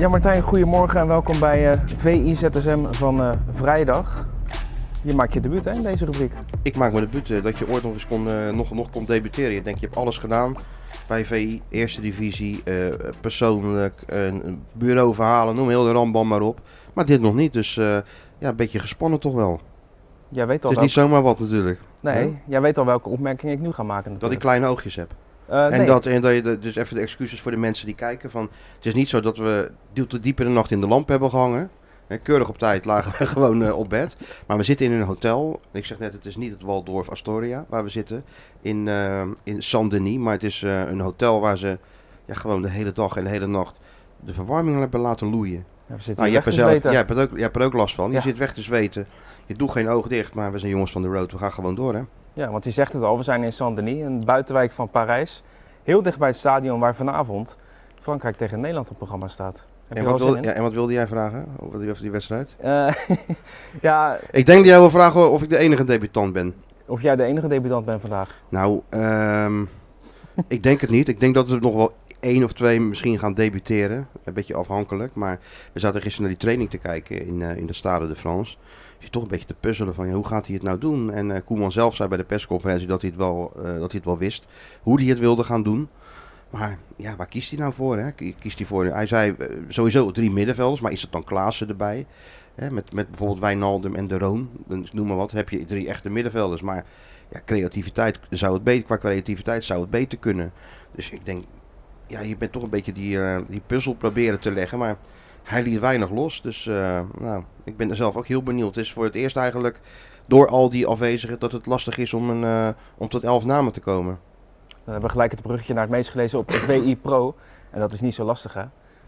Ja, Martijn, goedemorgen en welkom bij uh, VIZSM van uh, vrijdag. Je maakt je debuut hè, in deze rubriek. Ik maak mijn debuut. Uh, dat je ooit nog eens kon, nog, nog kon debuteren. Je denkt, je hebt alles gedaan bij VI. Eerste divisie, persoonlijk, een bureauverhalen, noem heel de rambam maar op. Maar dit nog niet, dus ja, een beetje gespannen toch wel. Jij weet al Het is niet zomaar wat natuurlijk. Nee, jij weet al welke opmerking ik nu ga maken natuurlijk. Dat ik kleine oogjes heb. Uh, en, nee. dat, en dat je, dus even de excuses voor de mensen die kijken. Van, het is niet zo dat we te diep in de nacht in de lamp hebben gehangen. He, keurig op tijd lagen we gewoon uh, op bed. Maar we zitten in een hotel. Ik zeg net, het is niet het Waldorf Astoria waar we zitten. In, uh, in Saint-Denis. Maar het is een hotel waar ze ja, gewoon de hele dag en de hele nacht de verwarming hebben laten loeien. Ja, we nou, je, hebt er zelf, jij, hebt er ook, jij hebt er ook last van. Ja. Je zit weg te zweten. Je doet geen oog dicht. Maar we zijn jongens van de road. We gaan gewoon door hè. Ja, want je zegt het al. We zijn in Saint-Denis, een buitenwijk van Parijs. Heel dicht bij het stadion waar vanavond Frankrijk tegen Nederland op programma staat. En wat, wel zin wil, in? ja, en wat wilde jij vragen over die, over die wedstrijd? Eh, ja, Ik denk dat jij wil vragen of ik de enige debutant ben. of jij de enige debutant bent vandaag. Nou, ehm, ik denk het niet. Ik denk dat er nog wel één of twee misschien gaan debuteren. Een beetje afhankelijk. Maar we zaten gisteren naar die training te kijken in, uh, in de Stade de France. Je zit toch een beetje te puzzelen van ja, hoe gaat hij het nou doen? En uh, Koeman zelf zei bij de persconferentie dat hij, het wel, uh, dat hij het wel wist. Hoe hij het wilde gaan doen. Maar ja, waar kiest hij nou voor? Hè? Kiest hij, voor hij zei sowieso drie middenvelders, maar is het dan Klaassen erbij? Hè? Met, met bijvoorbeeld Wijnaldum en De Roon, noem maar wat. heb je drie echte middenvelders. Maar ja, creativiteit zou het beter, qua creativiteit zou het beter kunnen. Dus ik denk, ja, je bent toch een beetje die, uh, die puzzel proberen te leggen. Maar hij liet weinig los. Dus uh, nou, ik ben er zelf ook heel benieuwd. Het is voor het eerst eigenlijk door al die afwezigen dat het lastig is om, een, uh, om tot elf namen te komen. Dan hebben we gelijk het bruggetje naar het meest gelezen op VI Pro. En dat is niet zo lastig hè.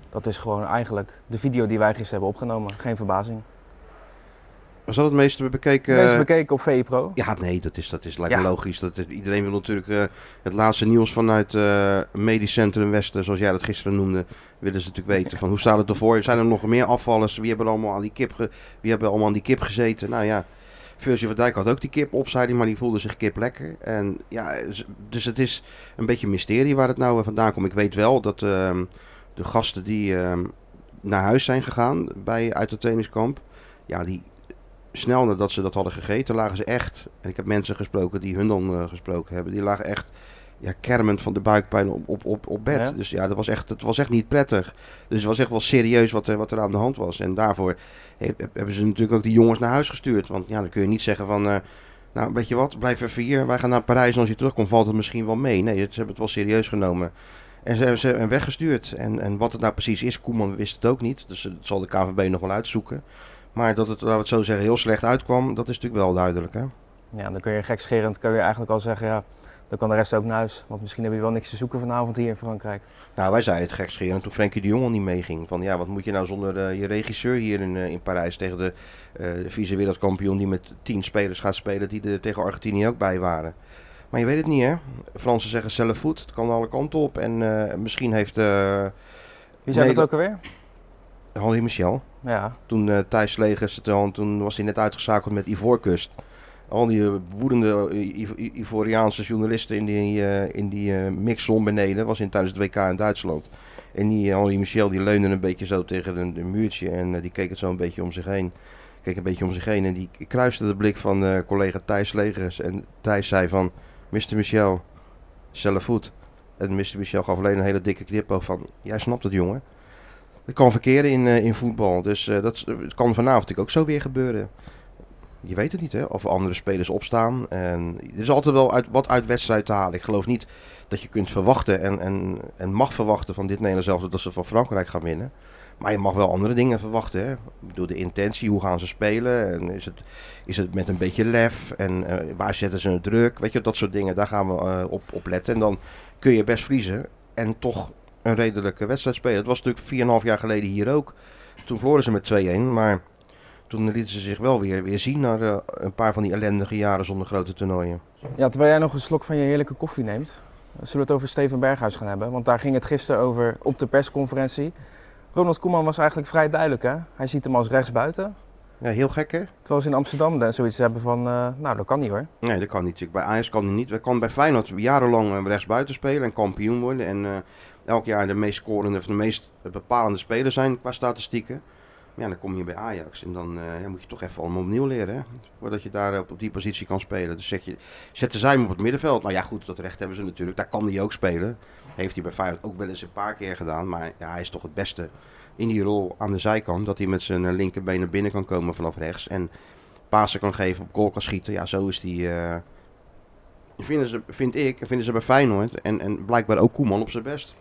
Dat is gewoon eigenlijk de video die wij gisteren hebben opgenomen. Geen verbazing. Was dat het meeste bekeken? Het meest bekeken op VI Pro? Ja, nee, dat is, dat is lijkt me ja. logisch. Dat is, iedereen wil natuurlijk uh, het laatste nieuws vanuit uh, Medisch Centrum Westen, zoals jij dat gisteren noemde, willen ze natuurlijk weten van hoe staat het ervoor? Zijn er nog meer afvallers? Wie hebben allemaal aan die kip, ge, wie hebben allemaal aan die kip gezeten? Nou ja, Virgil van Dijk had ook die kip op, zei hij, maar die voelde zich kip lekker. En ja, dus het is een beetje een mysterie waar het nou vandaan komt. Ik weet wel dat uh, de gasten die ehm, naar huis zijn gegaan bij, uit het trainingskamp, ja, die snel nadat ze dat hadden gegeten, lagen ze echt, en ik heb mensen gesproken die hun dan uh, gesproken hebben, die lagen echt ja, kermend van de buikpijn op, op, op, op bed. Ja. Dus ja, dat was echt, het was echt niet prettig. Dus het was echt wel serieus wat er, wat er aan de hand was. En daarvoor he, hebben ze natuurlijk ook die jongens naar huis gestuurd. Want ja, dan kun je niet zeggen van, uh, nou weet je wat, blijf even hier, wij gaan naar Parijs en als je terugkomt valt het misschien wel mee. Nee, ze hebben het wel serieus genomen. En ze hebben ze weggestuurd. En, en wat het nou precies is, Koeman wist het ook niet. Dus dat zal de KVB nog wel uitzoeken. Maar dat het, laten we het zo zeggen, heel slecht uitkwam, dat is natuurlijk wel duidelijk. Hè? Ja, dan kun je gekscherend kun je eigenlijk al zeggen, ja, dan kan de rest ook naar huis. Want misschien heb je wel niks te zoeken vanavond hier in Frankrijk. Nou, wij zeiden het gekscherend toen Frenkie de Jong al niet meeging. Van ja, wat moet je nou zonder uh, je regisseur hier in, uh, in Parijs tegen de, uh, de vice-wereldkampioen die met tien spelers gaat spelen die er tegen Argentinië ook bij waren. Maar je weet het niet hè. Fransen zeggen zelf voet, het kan alle kanten op. En misschien heeft... Wie zei dat ook alweer? Henri Michel. Ja. Toen uh, Thijs Slegers, toen was hij net uitgeschakeld met Ivoorkust. Al die woedende uh, Ivoriaanse journalisten in die, uh, in die beneden, was in tijdens het WK in Duitsland. En die Henri Michel die leunde een beetje zo tegen een, muurtje en die keek het zo een beetje om zich heen. Keek een beetje om zich heen en die kruiste de blik van collega Thijs Slegers. En Thijs zei van, Mr. Michel, zelf voet. En Mr. Michel gaf alleen een hele dikke knipoog van, jij snapt het jongen. Dat kan verkeren in, uh, in voetbal. Dus uh, dat kan vanavond natuurlijk ook zo weer gebeuren. Je weet het niet, hè? Of andere spelers opstaan. En er is altijd wel uit, wat uit wedstrijd te halen. Ik geloof niet dat je kunt verwachten en, en, en mag verwachten van dit Nederlands zelf dat ze van Frankrijk gaan winnen. Maar je mag wel andere dingen verwachten. Hè? Bedoel, de intentie, hoe gaan ze spelen? En is, het, is het met een beetje lef? En uh, waar zetten ze een druk? Weet je, dat soort dingen, daar gaan we op, op letten. En dan kun je best vriezen. En toch een redelijke wedstrijd spelen. Het was natuurlijk 4,5 jaar geleden hier ook. Toen verloren ze met 2-1, maar toen lieten ze zich wel weer, weer zien na eh, een paar van die ellendige jaren zonder grote toernooien. Ja, terwijl jij nog een slok van je heerlijke koffie neemt, zullen we het over Steven Berghuis gaan hebben. Want daar ging het gisteren over op de persconferentie. Ronald Koeman was eigenlijk vrij duidelijk. Hè? Hij ziet hem als rechtsbuiten. Ja, heel gek hè? Terwijl ze in Amsterdam dan zoiets hebben van, eh, nou dat kan niet hoor. Nee, dat kan niet. Bij Ajax kan hij niet. We kan bij Feyenoord jarenlang eh, rechtsbuiten spelen en kampioen worden. En elk jaar de meest scorende of de meest bepalende speler zijn qua statistieken. Maar ja, dan kom je bij Ajax en dan ja, moet je toch even allemaal opnieuw leren. Hè? Voordat je daar op, op die positie kan spelen. Dus zeg je, zetten zij hem op het middenveld. Nou ja, goed, dat recht hebben ze natuurlijk. Daar kan hij ook spelen. Heeft hij bij Feyenoord ook wel eens een paar keer gedaan. Maar ja, hij is toch het beste in die rol aan de zijkant. Dat hij met zijn linkerbeen naar binnen kan komen vanaf rechts. En Pasen kan geven, op goal kan schieten. Ja, zo is die... Uh, vinden ze, vind ik, vinden ze bij Feyenoord en, en blijkbaar ook Koeman op zijn best.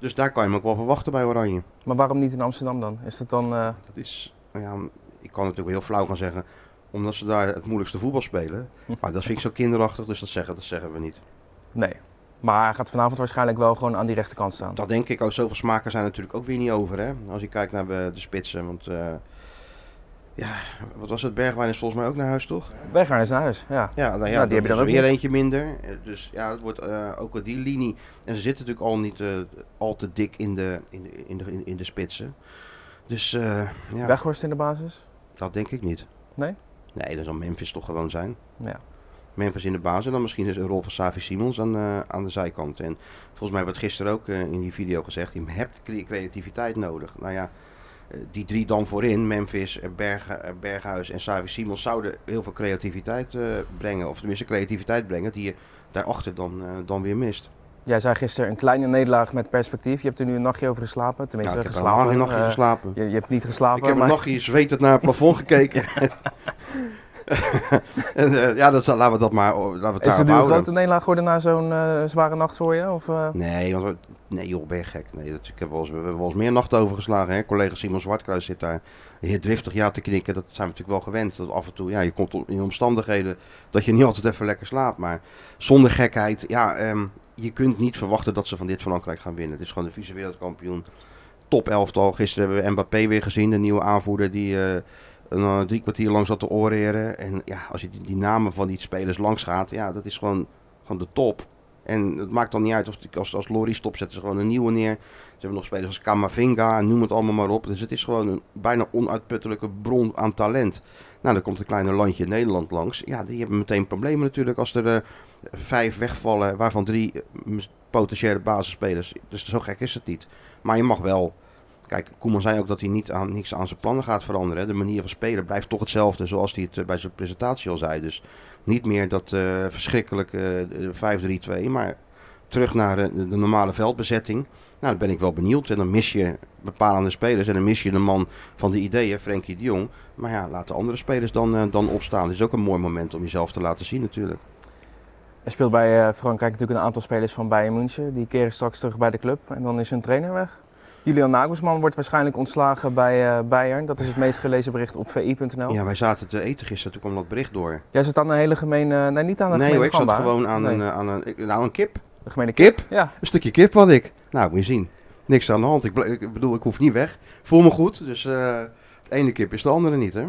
Dus daar kan je hem ook wel verwachten bij Oranje. Maar waarom niet in Amsterdam dan? Is dat dan... Uh... Dat is, nou ja, ik kan natuurlijk heel flauw gaan zeggen, omdat ze daar het moeilijkste voetbal spelen. maar dat vind ik zo kinderachtig, dus dat zeggen, dat zeggen we niet. Nee, maar hij gaat vanavond waarschijnlijk wel gewoon aan die rechterkant staan. Dat denk ik ook. Zoveel smaken zijn natuurlijk ook weer niet over. Hè? Als je kijkt naar de, de spitsen. Want uh, ja, wat was het? Bergwijn is volgens mij ook naar huis, toch? Bergwijn is naar huis, ja. Ja, nou ja nou, die heb je dan ook weer eentje minder. Dus ja, het wordt uh, ook die linie. En ze zitten natuurlijk al niet uh, al te dik in de, in de, in de, in de spitsen. Dus ja. Weghorst in de basis? Dat denk ik niet. Nee? Nee, dat zal Memphis toch gewoon zijn. Ja. Memphis in de basis. En dan misschien is een rol van Savi Simons aan, uh, aan de zijkant. En volgens mij werd gisteren ook uh, in die video gezegd, je hebt creativiteit nodig. Nou ja, uh, die drie dan voorin, Memphis, Berg, Berghuis en Savi Simons, zouden heel veel creativiteit brengen. Of tenminste creativiteit brengen die je daarachter dan, dan weer mist. Jij zei gisteren een kleine nederlaag met perspectief. Je hebt er nu een nachtje over geslapen. Tenminste, ja, ik heb geslapen. een nachtje geslapen. Je, je, hebt niet geslapen. Ik heb maar... een nachtje zwetend naar het plafond gekeken. en, uh, ja, dat, laten we dat maar laten we Is het nu een grote nederlaag geworden na zo'n uh, zware nacht voor je? Of, uh... Nee, want, nee joh, ben je gek. Nee, dat, ik heb wel eens, we hebben wel eens meer nachten overgeslagen. Hè? Collega Simon Zwartkruis zit daar heel driftig ja te knikken. Dat zijn we natuurlijk wel gewend. Dat af en toe, ja, je komt in omstandigheden dat je niet altijd even lekker slaapt. Maar zonder gekheid, ja, um, je kunt niet verwachten dat ze van dit Frankrijk gaan winnen. Het is gewoon de vice-wereldkampioen. Top elftal. Gisteren hebben we Mbappé weer gezien, de nieuwe aanvoerder die uh, drie kwartier lang zat te oreren. En ja, als je die, namen van die spelers langs gaat, ja, dat is gewoon, gewoon de top. En het maakt dan niet uit of als, als Lori stopt, zetten ze gewoon een nieuwe neer. Ze hebben nog spelers als Kamavinga en noem het allemaal maar op. Dus het is gewoon een bijna onuitputtelijke bron aan talent. Nou, dan komt een kleine landje Nederland langs. Ja, die hebben meteen problemen natuurlijk als er uh, vijf wegvallen, waarvan drie uh, potentiële basisspelers. Dus zo gek is het niet. Maar je mag wel Kijk, Koeman zei ook dat hij niet aan, niks aan zijn plannen gaat veranderen. De manier van spelen blijft toch hetzelfde zoals hij het uh, bij zijn presentatie al zei. Dus niet meer dat uh, verschrikkelijke uh, 5-3-2, maar terug naar de, de, normale veldbezetting. Nou, dan ben ik wel benieuwd. En dan mis je bepalende spelers en dan mis je de man van de ideeën, Frenkie de Jong. Maar ja, laat de andere spelers dan, dan opstaan. Het is ook een mooi moment om jezelf te laten zien natuurlijk. Er speelt bij Frankrijk natuurlijk een aantal spelers van Bayern München. Die keren straks terug bij de club en dan is hun trainer weg. Julian Nagelsman wordt waarschijnlijk ontslagen bij uh, Bayern. Dat is het meest gelezen bericht op vi.nl. Ja, wij zaten te eten gisteren, toen kwam dat bericht door. Jij zat aan een hele gemene... Nee, niet aan een nee, gemene hoor, ik zat gewoon aan, nee. een, aan een... Nou, een kip. Een gemene kip? Kip? Ja. Een stukje kip had ik. Nou, moet je zien. Niks aan de hand. Ik, ik bedoel, ik hoef niet weg. Voel me goed, dus uh, de ene kip is de andere niet, hè.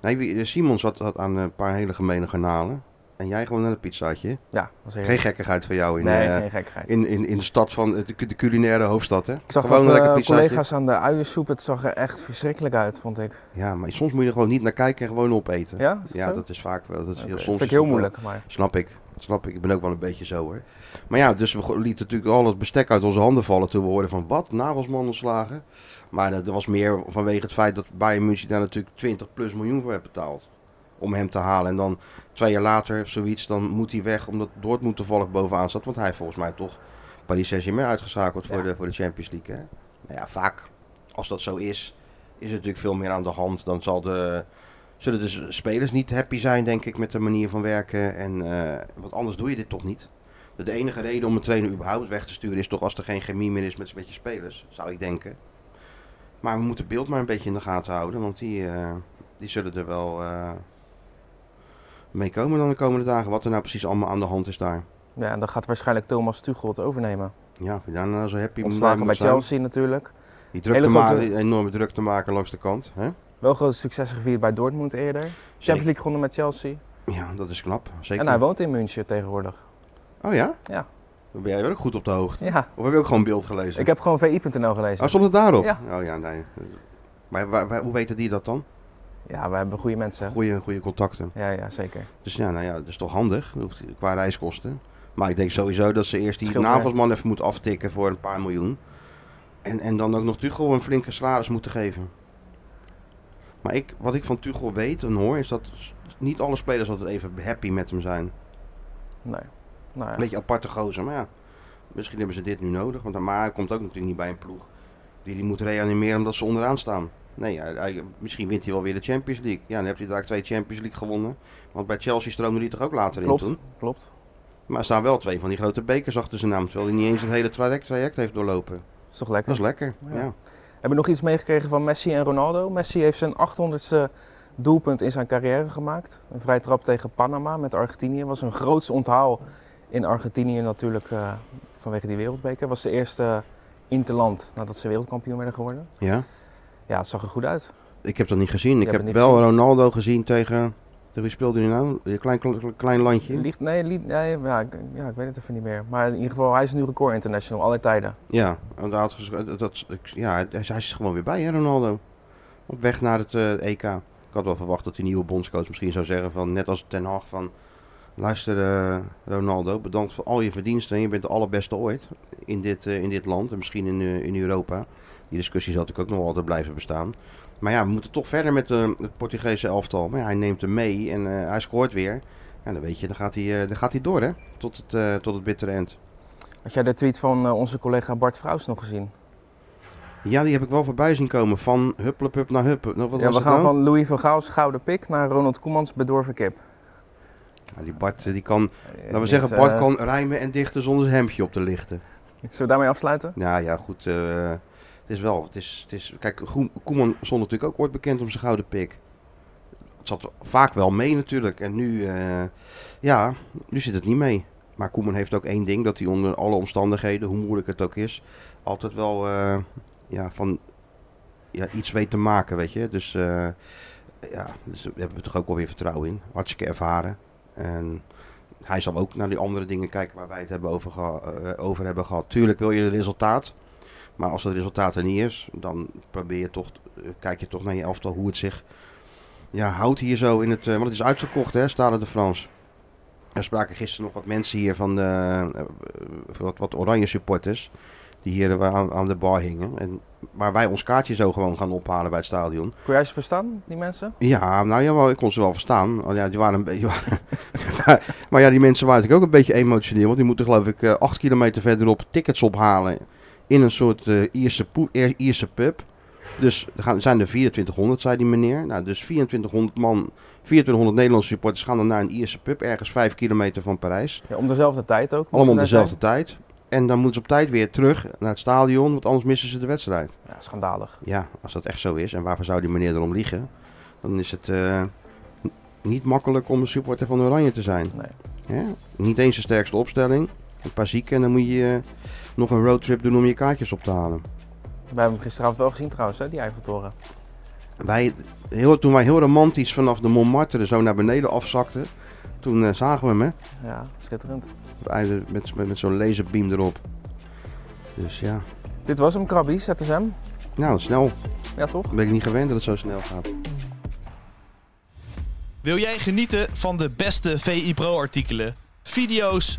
Nee, Simon zat, had aan een paar hele gemene garnalen. En jij gewoon naar een pizzaatje. Ja, dat is Geen gekkigheid van jou in, nee, uh, geen gekkigheid. in, in, in de stad van de, de culinaire hoofdstad. Hè? Ik zag gewoon wat, een lekker pizzaatje. collega's aan de uiensoep. Het zag er echt verschrikkelijk uit, vond ik. Ja, maar soms moet je er gewoon niet naar kijken en gewoon opeten. Ja, dat ja zo? dat is vaak wel. Dat is, Okay. soms vind ik heel moeilijk. Maar... Snap ik. Snap ik. Ik ben ook wel een beetje zo hoor. Maar ja, dus we lieten natuurlijk al het bestek uit onze handen vallen toen we hoorden van wat, Nagelsman ontslagen. Maar dat was meer vanwege het feit dat Bayern München daar natuurlijk 20 plus miljoen voor heeft betaald. Om hem te halen. En dan twee jaar later of zoiets, dan moet hij weg omdat Dortmund toevallig bovenaan zat. Want hij heeft volgens mij toch Paris Saint-Germain uitgeschakeld voor, Ja. de, voor de Champions League. Hè? Nou ja, vaak als dat zo is, is er natuurlijk veel meer aan de hand. Dan zal de, zullen de spelers niet happy zijn, denk ik, met de manier van werken. En, eh, want anders doe je dit toch niet. De enige reden om een trainer überhaupt weg te sturen is toch als er geen chemie meer is met, met je spelers, zou ik denken. Maar we moeten het beeld maar een beetje in de gaten houden, want die, eh, die zullen er wel eh, mee komen dan de komende dagen. Wat er nou precies allemaal aan de hand is daar. Ja, en dan gaat waarschijnlijk Thomas Tuchel het overnemen. Ja, daar nou zo happy Ontslagen bij zijn? Chelsea natuurlijk. Die, druk te maken, die enorme druk te maken langs de kant. Hè? Wel grote successen gevierd bij Dortmund eerder. Champions League gewonnen met Chelsea. Ja, dat is knap. Zeker. En hij woont in München tegenwoordig. Oh ja? Ja. Dan ben jij wel ook goed op de hoogte. Ja, Of heb je ook gewoon beeld gelezen? ik heb gewoon VI.nl gelezen. Oh, stond het daarop? Ja. Oh ja, nee. Maar, waar- waar- hoe weten die dat dan? Ja, we hebben goede mensen. Goeie, goede contacten. Ja, ja, zeker. Dus ja, nou ja, dat is toch handig qua reiskosten. Maar ik denk sowieso dat ze eerst die Scheelt Nagelsman even moeten aftikken voor een paar miljoen. En, en dan ook nog Tuchel een flinke salaris moeten geven. Maar ik, wat ik van Tuchel weet en hoor, is dat niet alle spelers altijd even happy met hem zijn. Nee. Nou Een ja. beetje aparte gozer, maar ja. Misschien hebben ze dit nu nodig. Want hij komt ook natuurlijk niet bij een ploeg die die moet reanimeren omdat ze onderaan staan. Nee, hij, hij- misschien wint hij wel weer de Champions League. Ja, dan heeft hij daar twee Champions League gewonnen. Want bij Chelsea stroomde hij toch ook later Klopt, in toen. klopt. Maar er staan wel twee van die grote bekers achter zijn naam. Terwijl hij niet eens het hele traject, traject heeft doorlopen. Is toch lekker? Dat is lekker. Ja. Ja. Hebben we nog iets meegekregen van Messi en Ronaldo? Messi heeft zijn 800ste doelpunt in zijn carrière gemaakt. Een vrije trap tegen Panama met Argentinië. Was een groots onthaal in Argentinië natuurlijk eh, vanwege die wereldbeker. Was de eerste interland nadat ze wereldkampioen werden geworden. ja. Ja, het zag er goed uit. Ik heb dat niet gezien. Ik heb wel gezien. Ronaldo gezien tegen... Wie speelde hij nou? Een klein, klein, landje. Nee, liet, nee ja, ik, ja, ik weet het even niet meer. Maar in ieder geval, hij is nu record international, alle tijden. Ja, en ges- dat, ja hij, hij is gewoon weer bij, hè, Ronaldo. Op weg naar het eh, EK. Ik had wel verwacht dat die nieuwe bondscoach misschien zou zeggen van, net als Ten Hag, van... Luister eh, Ronaldo, bedankt voor al je verdiensten. Je bent de allerbeste ooit in dit, eh, in dit land en misschien in, eh, in Europa. Die discussie zal natuurlijk ook nog altijd blijven bestaan. Maar ja, we moeten toch verder met eh, het Portugese elftal. Maar ja, hij neemt hem mee en eh, hij scoort weer. Ja, dan weet je, dan gaat hij, eh, dan gaat hij door hè, tot het, tot het bittere eind. Had jij de tweet van onze collega Bart Vrouws nog gezien? Ja, die heb ik wel voorbij zien komen. Van hupplepup naar hup. Nou, wat ja, we gaan nou? van Louis van Gaal's gouden pik naar Ronald Koemans bedorven kip. Ja, die Bart, die kan, laten we zeggen, Bart kan rijmen en dichten zonder zijn hemdje op te lichten. Zullen we daarmee afsluiten? Ja, ja, goed. Het is wel, het is, het is, kijk, Koeman stond natuurlijk ook ooit bekend om zijn gouden pik. Het zat vaak wel mee natuurlijk. En nu, eh, ja, nu zit het niet mee. Maar Koeman heeft ook één ding, dat hij onder alle omstandigheden, hoe moeilijk het ook is, altijd wel eh, ja, van ja, iets weet te maken, weet je. Dus eh, ja, dus daar hebben we toch ook wel weer vertrouwen in. Hartstikke ervaren. En hij zal ook naar die andere dingen kijken waar wij het hebben over, over hebben gehad. Tuurlijk wil je het resultaat. Maar als het resultaat er niet is, dan probeer je toch, eh, kijk je toch naar je elftal hoe het zich ja, houdt hier zo in het. eh, want het is uitverkocht, hè, Stade de France. Er spraken gisteren nog wat mensen hier van de, eh, wat, wat oranje supporters. Die hier aan, aan de bar hingen. En waar wij ons kaartje zo gewoon gaan ophalen bij het stadion. Kon jij ze verstaan, die mensen? Ja, nou ja, ik kon ze wel verstaan. Oh, ja, die waren een beetje. maar, maar ja, die mensen waren natuurlijk ook een beetje emotioneel. Want die moeten, geloof ik, acht kilometer verderop tickets ophalen. In een soort eh, Ierse, pub. Dus er gaan, zijn er 2400, zei die meneer. Nou, dus 2400 man, 2400 Nederlandse supporters gaan dan naar een Ierse pub. Ergens 5 kilometer van Parijs. Ja, om dezelfde tijd ook. Allemaal om dezelfde tijd. En dan moeten ze op tijd weer terug naar het stadion. Want anders missen ze de wedstrijd. Ja, schandalig. Ja, als dat echt zo is, en waarvoor zou die meneer erom liegen, dan is het eh, niet makkelijk om een supporter van Oranje te zijn. Nee. Ja? Niet eens de sterkste opstelling, een paar zieken en dan moet je eh, nog een roadtrip doen om je kaartjes op te halen. We hebben hem gisteravond wel gezien trouwens, hè, die Eiffeltoren. Wij, heel, toen wij heel romantisch vanaf de Montmartre zo naar beneden afzakten, toen eh, zagen we hem, hè? Ja, schitterend. Met, met, met zo'n laserbeam erop. Dus ja, Dit was hem, Krabby, ZSM. nou snel. Ja, toch? Ben ik niet gewend dat het zo snel gaat. Wil jij genieten van de beste VI Pro artikelen, video's